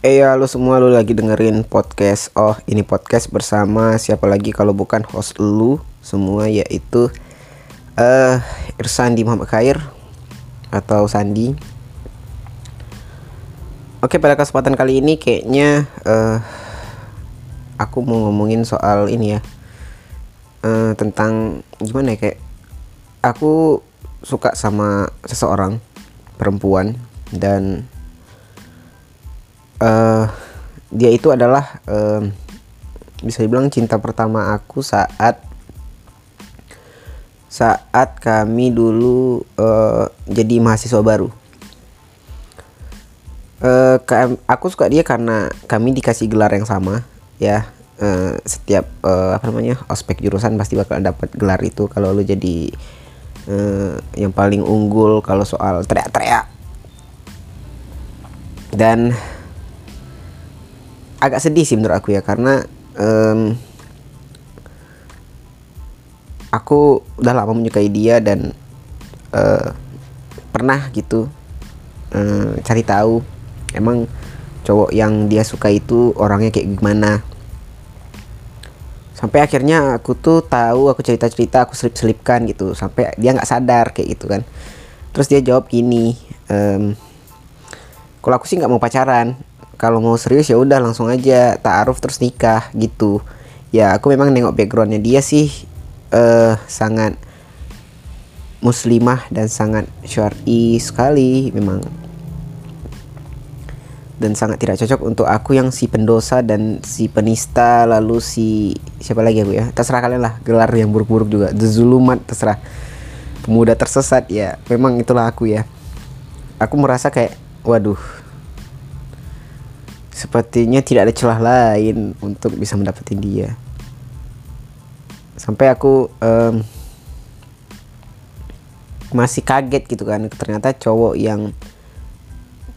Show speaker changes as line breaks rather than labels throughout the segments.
Eh ya lu semua lu lagi dengerin podcast. Oh ini podcast bersama siapa lagi kalau bukan host lu semua yaitu eh uh, Irsandi Muhammad Khair atau Sandi. Oke pada kesempatan kali ini kayaknya uh, aku mau ngomongin soal ini ya uh, tentang gimana ya kayak aku suka sama seseorang perempuan dan uh, dia itu adalah uh, bisa dibilang cinta pertama aku saat saat kami dulu uh, jadi mahasiswa baru. Uh, aku suka dia karena kami dikasih gelar yang sama ya uh, setiap uh, apa namanya ospek jurusan pasti bakal dapat gelar itu kalau lu jadi uh, yang paling unggul kalau soal teriak-teriak dan agak sedih sih menurut aku ya karena um, aku udah lama menyukai dia dan uh, pernah gitu uh, cari tahu emang cowok yang dia suka itu orangnya kayak gimana. Sampai akhirnya aku tuh tahu aku cerita cerita aku selip selipkan gitu sampai dia nggak sadar kayak gitu kan. Terus dia jawab gini um, kalau aku sih nggak mau pacaran kalau mau serius ya udah langsung aja taaruf terus nikah gitu. Ya aku memang nengok backgroundnya dia sih uh, sangat muslimah dan sangat syar'i sekali memang. Dan sangat tidak cocok untuk aku yang si pendosa dan si penista lalu si siapa lagi aku ya? Terserah kalian lah gelar yang buruk-buruk juga. Zulumat terserah. Pemuda tersesat ya memang itulah aku ya. Aku merasa kayak waduh sepertinya tidak ada celah lain untuk bisa mendapatkan dia. Sampai aku um, masih kaget gitu kan. Ternyata cowok yang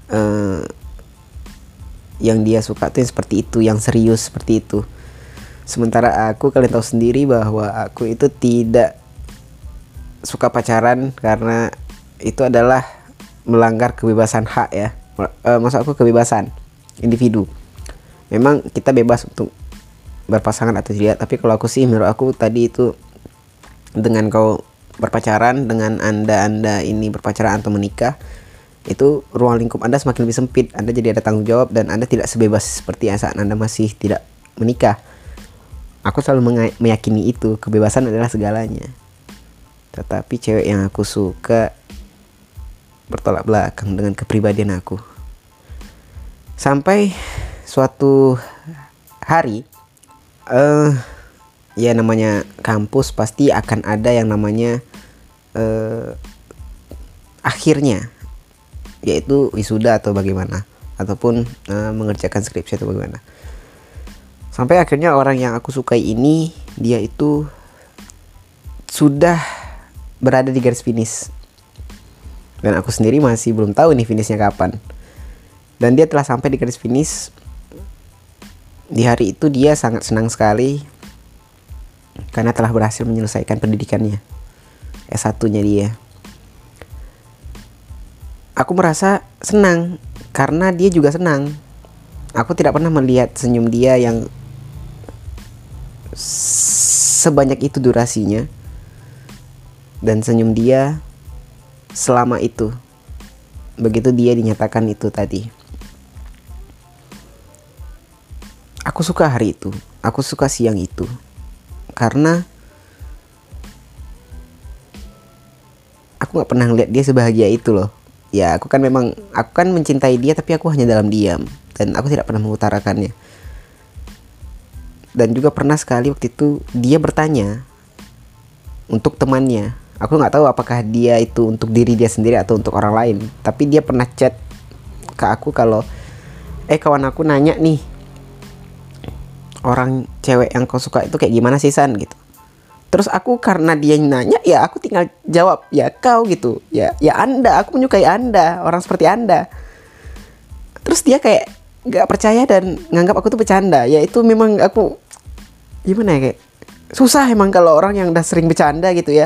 uh, yang dia suka tuh seperti itu yang serius seperti itu. Sementara aku kalian tahu sendiri bahwa aku itu tidak suka pacaran karena itu adalah melanggar kebebasan hak ya. Uh, maksud aku kebebasan individu. Memang kita bebas untuk berpasangan atau tidak tapi kalau aku sih menurut aku tadi itu dengan kau berpacaran dengan anda anda ini berpacaran atau menikah itu ruang lingkup anda semakin lebih sempit. Anda jadi ada tanggung jawab dan anda tidak sebebas seperti saat anda masih tidak menikah. Aku selalu meyakini itu kebebasan adalah segalanya. Tetapi cewek yang aku suka bertolak belakang dengan kepribadian aku sampai suatu hari uh, ya namanya kampus pasti akan ada yang namanya uh, akhirnya yaitu wisuda atau bagaimana ataupun uh, mengerjakan skripsi atau bagaimana. Sampai akhirnya orang yang aku sukai ini dia itu sudah berada di garis finish. Dan aku sendiri masih belum tahu nih finishnya kapan dan dia telah sampai di garis finish. Di hari itu dia sangat senang sekali. Karena telah berhasil menyelesaikan pendidikannya. S1 nya dia. Aku merasa senang. Karena dia juga senang. Aku tidak pernah melihat senyum dia yang sebanyak itu durasinya. Dan senyum dia selama itu. Begitu dia dinyatakan itu tadi aku suka hari itu. Aku suka siang itu. Karena aku nggak pernah ngeliat dia sebahagia itu loh. Ya aku kan memang aku kan mencintai dia tapi aku hanya dalam diam. Dan aku tidak pernah mengutarakannya. Dan juga pernah sekali waktu itu dia bertanya untuk temannya. Aku nggak tahu apakah dia itu untuk diri dia sendiri atau untuk orang lain. Tapi dia pernah chat ke aku kalau eh kawan aku nanya nih orang cewek yang kau suka itu kayak gimana sih San? Gitu. Terus aku karena dia nanya ya aku tinggal jawab ya kau gitu. Ya ya anda aku menyukai anda orang seperti anda. Terus dia kayak nggak percaya dan nganggap aku tuh bercanda. Ya itu memang aku gimana ya kayak susah emang kalau orang yang udah sering bercanda gitu ya.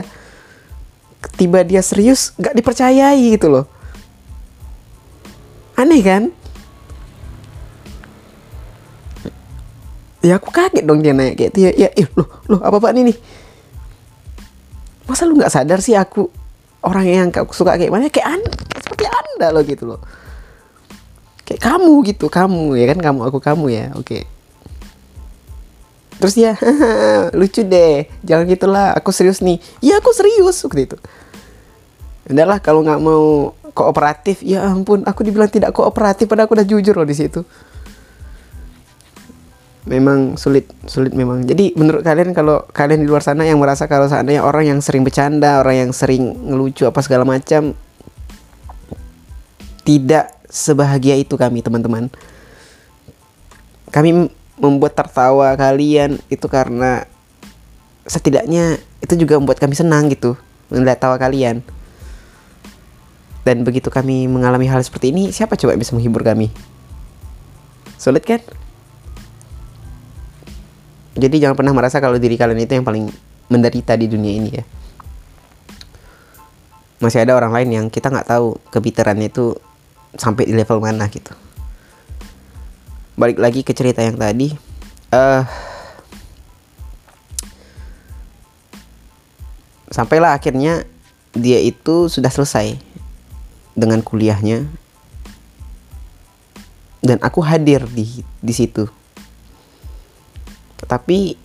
Tiba dia serius nggak dipercayai gitu loh. Aneh kan ya aku kaget dong dia naik kayak itu ya, ya ih loh loh apa pak ini nih. Masa lu nggak sadar sih aku orang yang aku suka kayak mana? Kayak anda seperti anda loh gitu loh. Kayak kamu gitu. Kamu ya kan? Kamu aku kamu ya. Oke. Terus ya lucu deh. Jangan gitulah. Aku serius nih. Iya aku serius. Seperti itu. Udahlah kalau nggak mau kooperatif. Ya ampun aku dibilang tidak kooperatif padahal aku udah jujur loh di situ memang sulit sulit memang. Jadi menurut kalian kalau kalian di luar sana yang merasa kalau seandainya orang yang sering bercanda orang yang sering ngelucu apa segala macam tidak sebahagia itu kami teman-teman. Kami membuat tertawa kalian itu karena setidaknya itu juga membuat kami senang gitu melihat tawa kalian. Dan begitu kami mengalami hal seperti ini siapa coba bisa menghibur kami? Sulit kan jadi jangan pernah merasa kalau diri kalian itu yang paling menderita di dunia ini ya. Masih ada orang lain yang kita nggak tahu kebiterannya itu sampai di level mana gitu. Balik lagi ke cerita yang tadi. Uh, sampailah akhirnya dia itu sudah selesai dengan kuliahnya dan aku hadir di di situ tetapi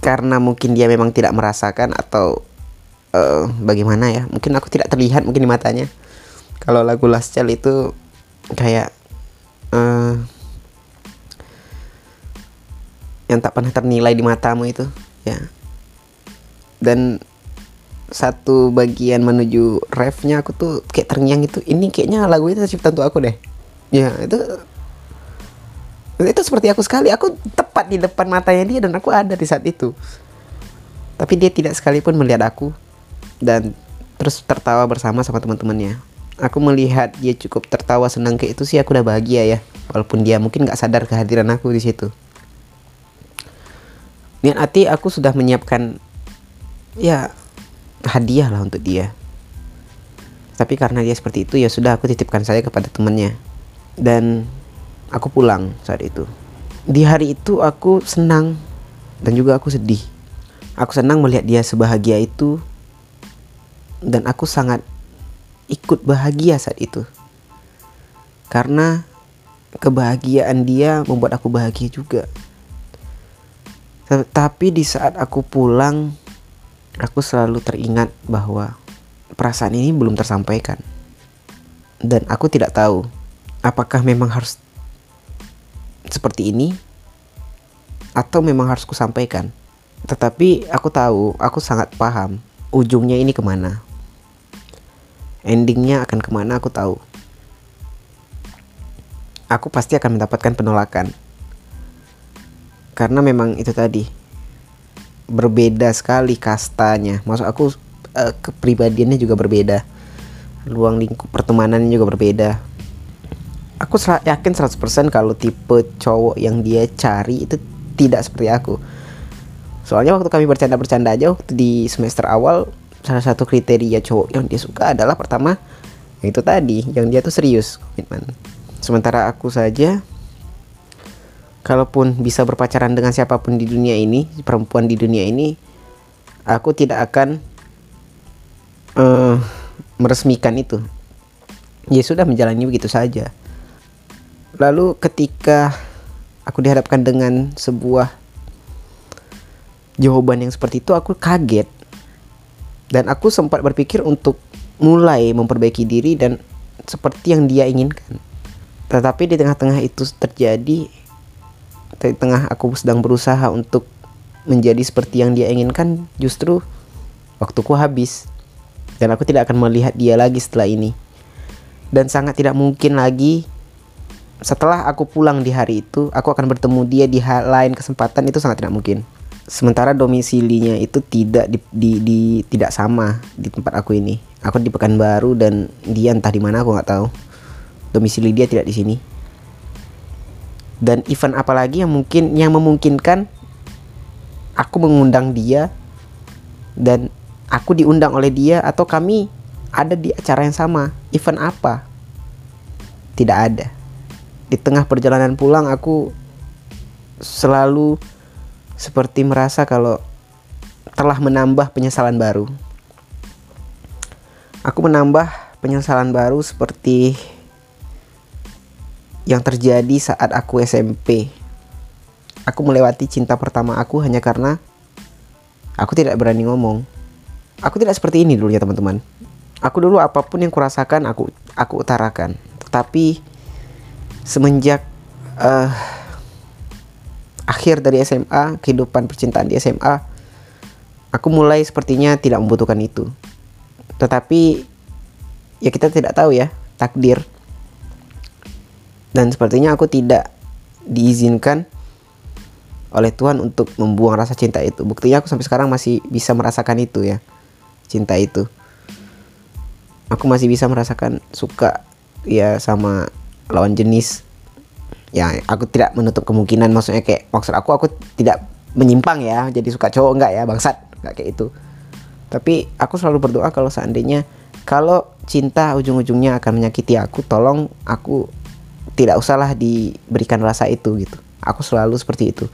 karena mungkin dia memang tidak merasakan atau uh, bagaimana ya mungkin aku tidak terlihat mungkin di matanya. Kalau lagu Last Child itu kayak uh, yang tak pernah ternilai di matamu itu ya. Dan satu bagian menuju refnya aku tuh kayak terngiang itu ini kayaknya lagu itu tercipta untuk aku deh. Ya itu itu seperti aku sekali. Aku tepat di depan matanya dia dan aku ada di saat itu. Tapi dia tidak sekalipun melihat aku dan terus tertawa bersama sama teman-temannya. Aku melihat dia cukup tertawa senang kayak itu sih aku udah bahagia ya. Walaupun dia mungkin nggak sadar kehadiran aku di situ. Niat hati aku sudah menyiapkan ya hadiah lah untuk dia. Tapi karena dia seperti itu ya sudah aku titipkan saya kepada temannya. Dan aku pulang saat itu. Di hari itu aku senang dan juga aku sedih. Aku senang melihat dia sebahagia itu dan aku sangat ikut bahagia saat itu. Karena kebahagiaan dia membuat aku bahagia juga. Tapi di saat aku pulang, aku selalu teringat bahwa perasaan ini belum tersampaikan. Dan aku tidak tahu apakah memang harus seperti ini atau memang harus kusampaikan. Tetapi aku tahu, aku sangat paham ujungnya ini ke mana. Endingnya akan ke mana aku tahu. Aku pasti akan mendapatkan penolakan. Karena memang itu tadi berbeda sekali kastanya. Maksud aku uh, kepribadiannya juga berbeda. Luang lingkup pertemanannya juga berbeda aku yakin 100% kalau tipe cowok yang dia cari itu tidak seperti aku. Soalnya waktu kami bercanda-bercanda aja waktu di semester awal salah satu kriteria cowok yang dia suka adalah pertama itu tadi yang dia tuh serius komitmen sementara aku saja kalaupun bisa berpacaran dengan siapa pun di dunia ini perempuan di dunia ini aku tidak akan uh, meresmikan itu. Ya sudah menjalani begitu saja Lalu ketika aku dihadapkan dengan sebuah jawaban yang seperti itu aku kaget. Dan aku sempat berpikir untuk mulai memperbaiki diri dan seperti yang dia inginkan. Tetapi di tengah-tengah itu terjadi di tengah aku sedang berusaha untuk menjadi seperti yang dia inginkan justru waktuku habis dan aku tidak akan melihat dia lagi setelah ini dan sangat tidak mungkin lagi setelah aku pulang di hari itu, aku akan bertemu dia di hal lain kesempatan itu sangat tidak mungkin. Sementara domisilinya itu tidak di, di, di tidak sama di tempat aku ini. Aku di Pekanbaru dan dia entah di mana aku nggak tahu. Domisili dia tidak di sini. Dan event apalagi yang mungkin yang memungkinkan aku mengundang dia dan aku diundang oleh dia atau kami ada di acara yang sama. Event apa? Tidak ada di tengah perjalanan pulang aku selalu seperti merasa kalau telah menambah penyesalan baru. Aku menambah penyesalan baru seperti yang terjadi saat aku SMP. Aku melewati cinta pertama aku hanya karena aku tidak berani ngomong. Aku tidak seperti ini dulu ya teman-teman. Aku dulu apa pun yang kurasakan aku aku utarakan. Tetapi semenjak uh, akhir dari SMA, kehidupan percintaan di SMA, aku mulai sepertinya tidak membutuhkan itu. Tetapi ya kita tidak tahu ya takdir dan sepertinya aku tidak diizinkan oleh Tuhan untuk membuang rasa cinta itu. Buktinya aku sampai sekarang masih bisa merasakan itu ya. Cinta itu. Aku masih bisa merasakan suka ya sama lawan jenis. Ya, aku tidak menutup kemungkinan maksudnya kayak maksud aku aku tidak menyimpang ya. Jadi suka cowok enggak ya, bangsat. Enggak kayak itu. Tapi aku selalu berdoa kalau seandainya kalau cinta ujung-ujungnya akan menyakiti aku, tolong aku tidak usahlah diberikan rasa itu gitu aku selalu seperti itu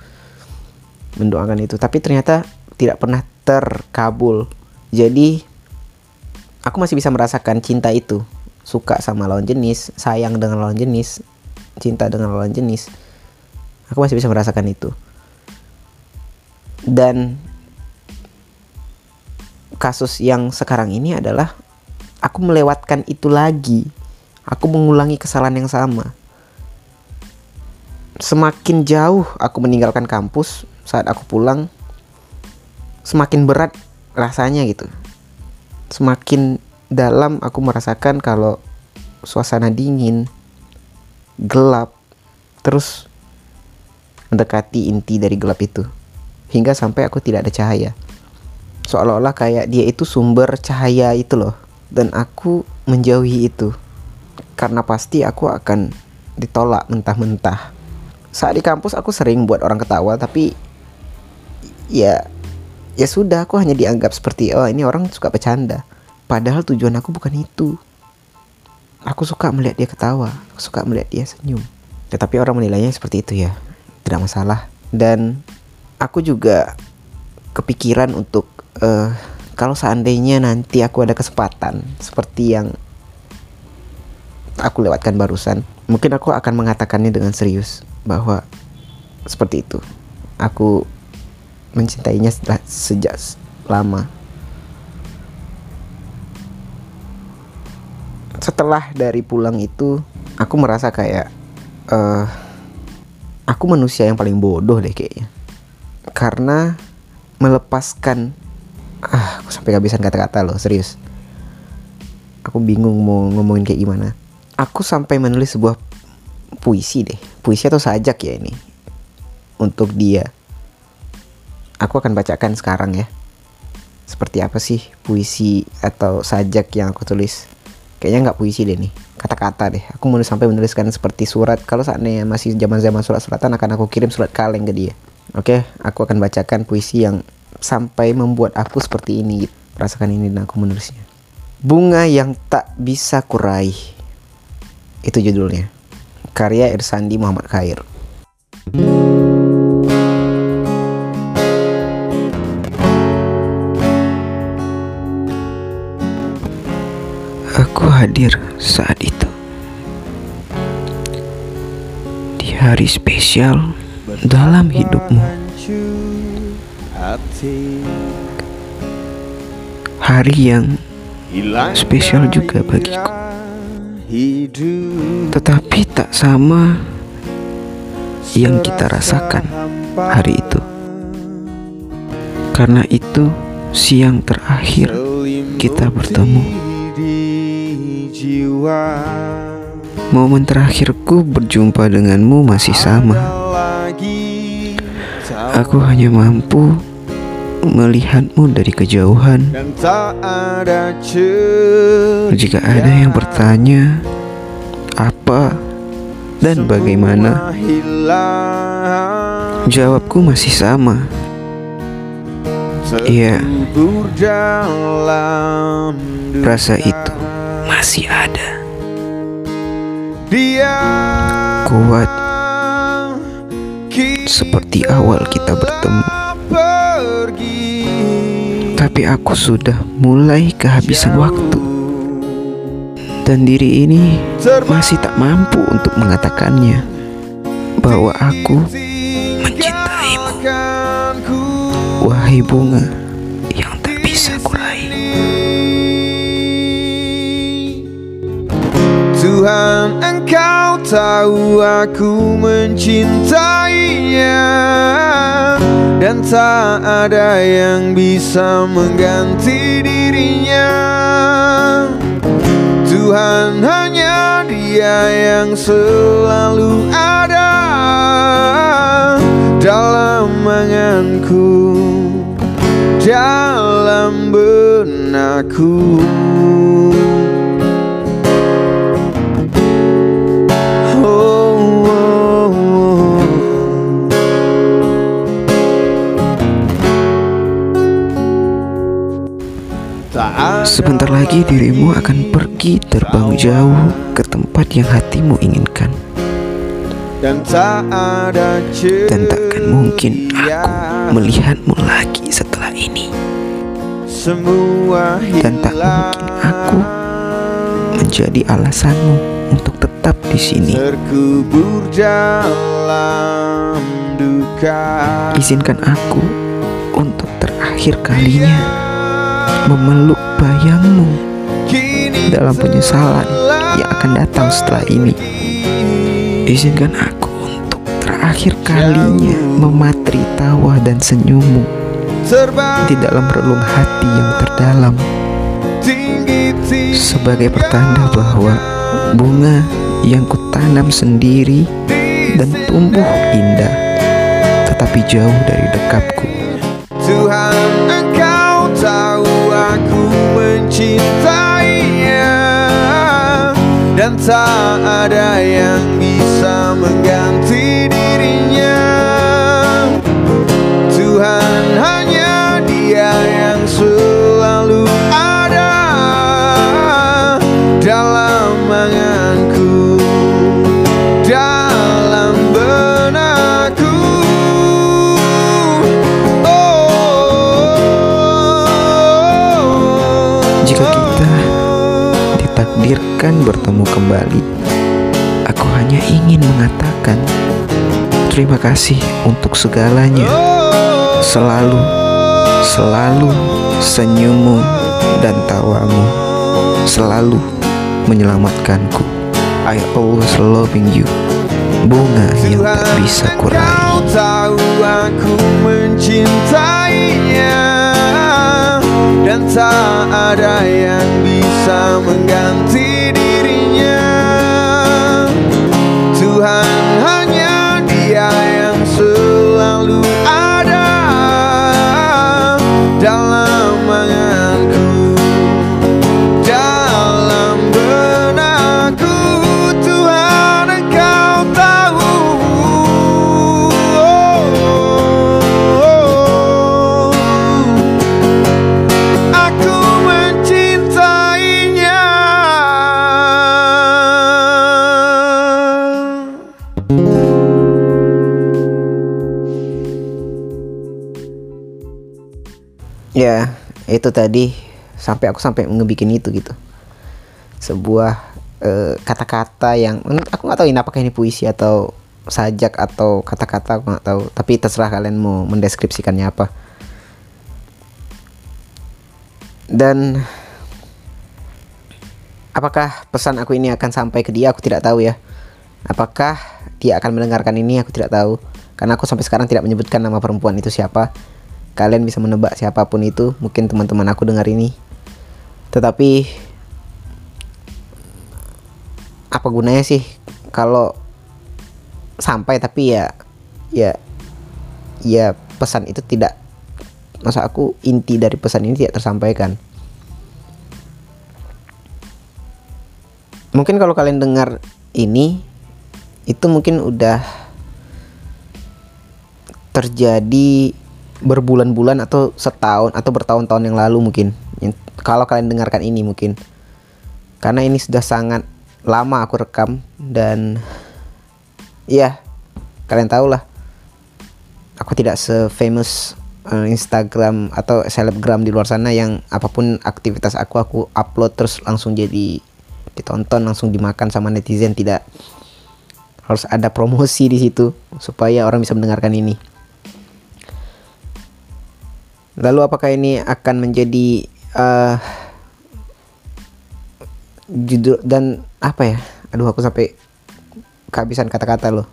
mendoakan itu tapi ternyata tidak pernah terkabul jadi aku masih bisa merasakan cinta itu suka sama lawan jenis sayang dengan lawan jenis cinta dengan lawan jenis aku masih bisa merasakan itu. Dan kasus yang sekarang ini adalah aku melewatkan itu lagi. Aku mengulangi kesalahan yang sama. Semakin jauh aku meninggalkan kampus saat aku pulang semakin berat rasanya gitu. Semakin dalam aku merasakan kalau suasana dingin gelap terus mendekati inti dari gelap itu. Hingga sampai aku tidak ada cahaya. Seolah-olah kayak dia itu sumber cahaya itu loh. Dan aku menjauhi itu. Karena pasti aku akan ditolak mentah-mentah. Saat di kampus aku sering buat orang ketawa tapi ya ya sudah aku hanya dianggap seperti oh ini orang suka bercanda padahal tujuan aku bukan itu aku suka melihat dia ketawa aku suka melihat dia senyum tetapi orang menilainya seperti itu ya tidak masalah dan aku juga kepikiran untuk uh, kalau seandainya nanti aku ada kesempatan seperti yang aku lewatkan barusan mungkin aku akan mengatakannya dengan serius bahwa seperti itu. Aku mencintainya sejak lama. Setelah dari pulang itu, aku merasa kayak uh, aku manusia yang paling bodoh deh kayaknya. Karena melepaskan ah, aku sampai kehabisan kata-kata loh, serius. Aku bingung mau ngomongin kayak gimana. Aku sampai menulis sebuah puisi deh puisi atau sajak ya ini untuk dia aku akan bacakan sekarang ya seperti apa sih puisi atau sajak yang aku tulis kayaknya nggak puisi deh nih kata-kata deh. Aku mau sampai menuliskan seperti surat. Kalau saatnya masih zaman zaman surat-suratan akan aku kirim surat kaleng ke dia. Oke aku akan bacakan puisi yang sampai membuat aku seperti ini. Rasakan ini dan aku menulisnya. Bunga yang tak bisa kurai itu judulnya. Karya Irsandi Muhammad Khair. Aku hadir saat itu. Di hari spesial dalam hidupmu. Hari yang spesial juga bagiku. Tetapi tak sama yang kita rasakan hari itu. Karena itu siang terakhir kita bertemu. Momen terakhirku berjumpa denganmu masih sama. Aku hanya mampu melihatmu dari kejauhan. Jika ada yang bertanya apa dan bagaimana, jawabku masih sama. Iya, rasa itu masih ada. Kuat seperti awal kita bertemu. Tapi aku sudah mulai kehabisan waktu dan diri ini masih tak mampu untuk mengatakannya bahwa aku mencintaimu. Wahai bunga
Tuhan engkau tahu aku mencintainya. Dan tak ada yang bisa mengganti dirinya. Tuhan hanya dia yang selalu ada Dalam anganku Dalam benakku
Sebentar lagi dirimu akan pergi terbang jauh ke tempat yang hatimu inginkan.
Dan tak ada
dan takkan mungkin aku melihatmu lagi setelah ini.
Semua
dan tak mungkin aku menjadi alasanmu untuk tetap di sini.
terkubur dalam duka.
Izinkan aku untuk terakhir kalinya memeluk bayangmu dalam penyesalan yang akan datang setelah ini. Izinkan aku untuk terakhir kalinya mematri tawa dan senyummu di dalam relung hati yang terdalam sebagai pertanda bahwa bunga yang kutanam sendiri dan tumbuh indah tetapi jauh dari dekapku.
Mencintainya Dan tak ada yang bisa mengganti dirinya. Tuhan hanya
terima kasih untuk segalanya. Selalu, selalu senyummu dan tawamu selalu menyelamatkanku. I always loving you. Bunga yang tak bisa kurai.
tahu aku mencintainya Dan tak ada yang
Ya, itu tadi sampai aku sampai ngebikin itu gitu. Sebuah eh, kata-kata yang menurut aku nggak tahu ini apakah ini puisi atau sajak atau kata-kata aku nggak tahu. Tapi terserah kalian mau mendeskripsikannya apa. Dan apakah pesan aku ini akan sampai ke dia? Aku tidak tahu ya. Apakah dia akan mendengarkan ini? Aku tidak tahu. Karena aku sampai sekarang tidak menyebutkan nama perempuan itu siapa. Kalian bisa menebak siapa pun itu. Mungkin teman-teman aku dengar ini. Tetapi apa gunanya sih kalau sampai tapi ya ya ya pesan itu tidak masa aku inti dari pesan ini tidak tersampaikan mungkin kalau kalian dengar ini itu mungkin udah terjadi berbulan-bulan atau setahun atau bertahun-tahun yang lalu mungkin. Kalau kalian dengarkan ini mungkin. Karena ini sudah sangat lama aku rekam dan ya kalian tahu lah aku tidak se-famous uh, Instagram atau selebgram di luar sana yang apa pun aktivitas aku aku upload terus langsung jadi ditonton langsung dimakan sama netizen. Tidak. Harus ada promosi di situ supaya orang bisa mendengarkan ini. Lalu apakah ini akan menjadi uh, judul dan apa ya? Aduh aku sampai kehabisan kata-kata loh.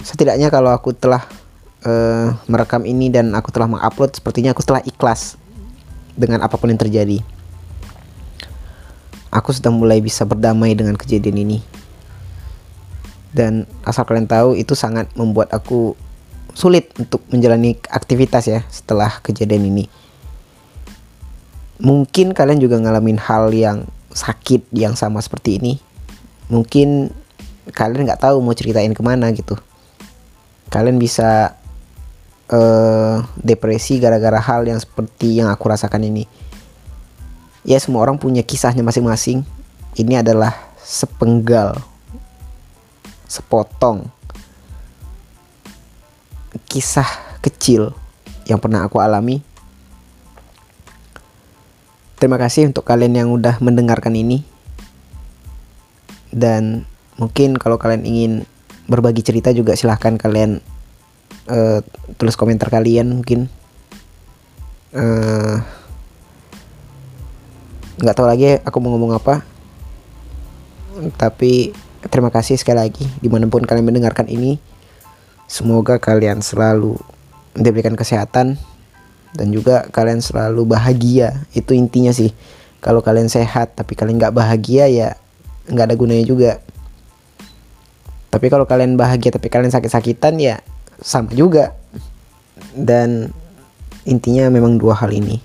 Setidaknya kalau aku telah uh, merekam ini dan aku telah mengupload, sepertinya aku telah ikhlas dengan apa pun yang terjadi. Aku sudah mulai bisa berdamai dengan kejadian ini dan asal kalian tahu itu sangat membuat aku sulit untuk menjalani aktivitas ya setelah kejadian ini. Mungkin kalian juga ngalamin hal yang sakit yang sama seperti ini. Mungkin kalian nggak tahu mau ceritain ke mana gitu. Kalian bisa uh, depresi gara-gara hal yang seperti yang aku rasakan ini. Ya semua orang punya kisahnya masing-masing. Ini adalah sepenggal sepotong kisah kecil yang pernah aku alami. Terima kasih untuk kalian yang udah mendengarkan ini. Dan mungkin kalau kalian ingin berbagi cerita juga silahkan kalian uh, tulis komentar kalian mungkin. Uh, nggak tahu lagi aku mau ngomong apa. Tapi terima kasih sekali lagi di mana pun kalian mendengarkan ini semoga kalian selalu diberikan kesehatan dan juga kalian selalu bahagia. Itu intinya sih. Kalau kalian sehat tapi kalian nggak bahagia ya nggak ada gunanya juga. Tapi kalau kalian bahagia tapi kalian sakit-sakitan ya sama juga. Dan intinya memang dua hal ini.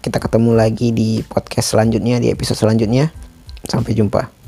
Kita ketemu lagi di podcast selanjutnya di episode selanjutnya. Sampai jumpa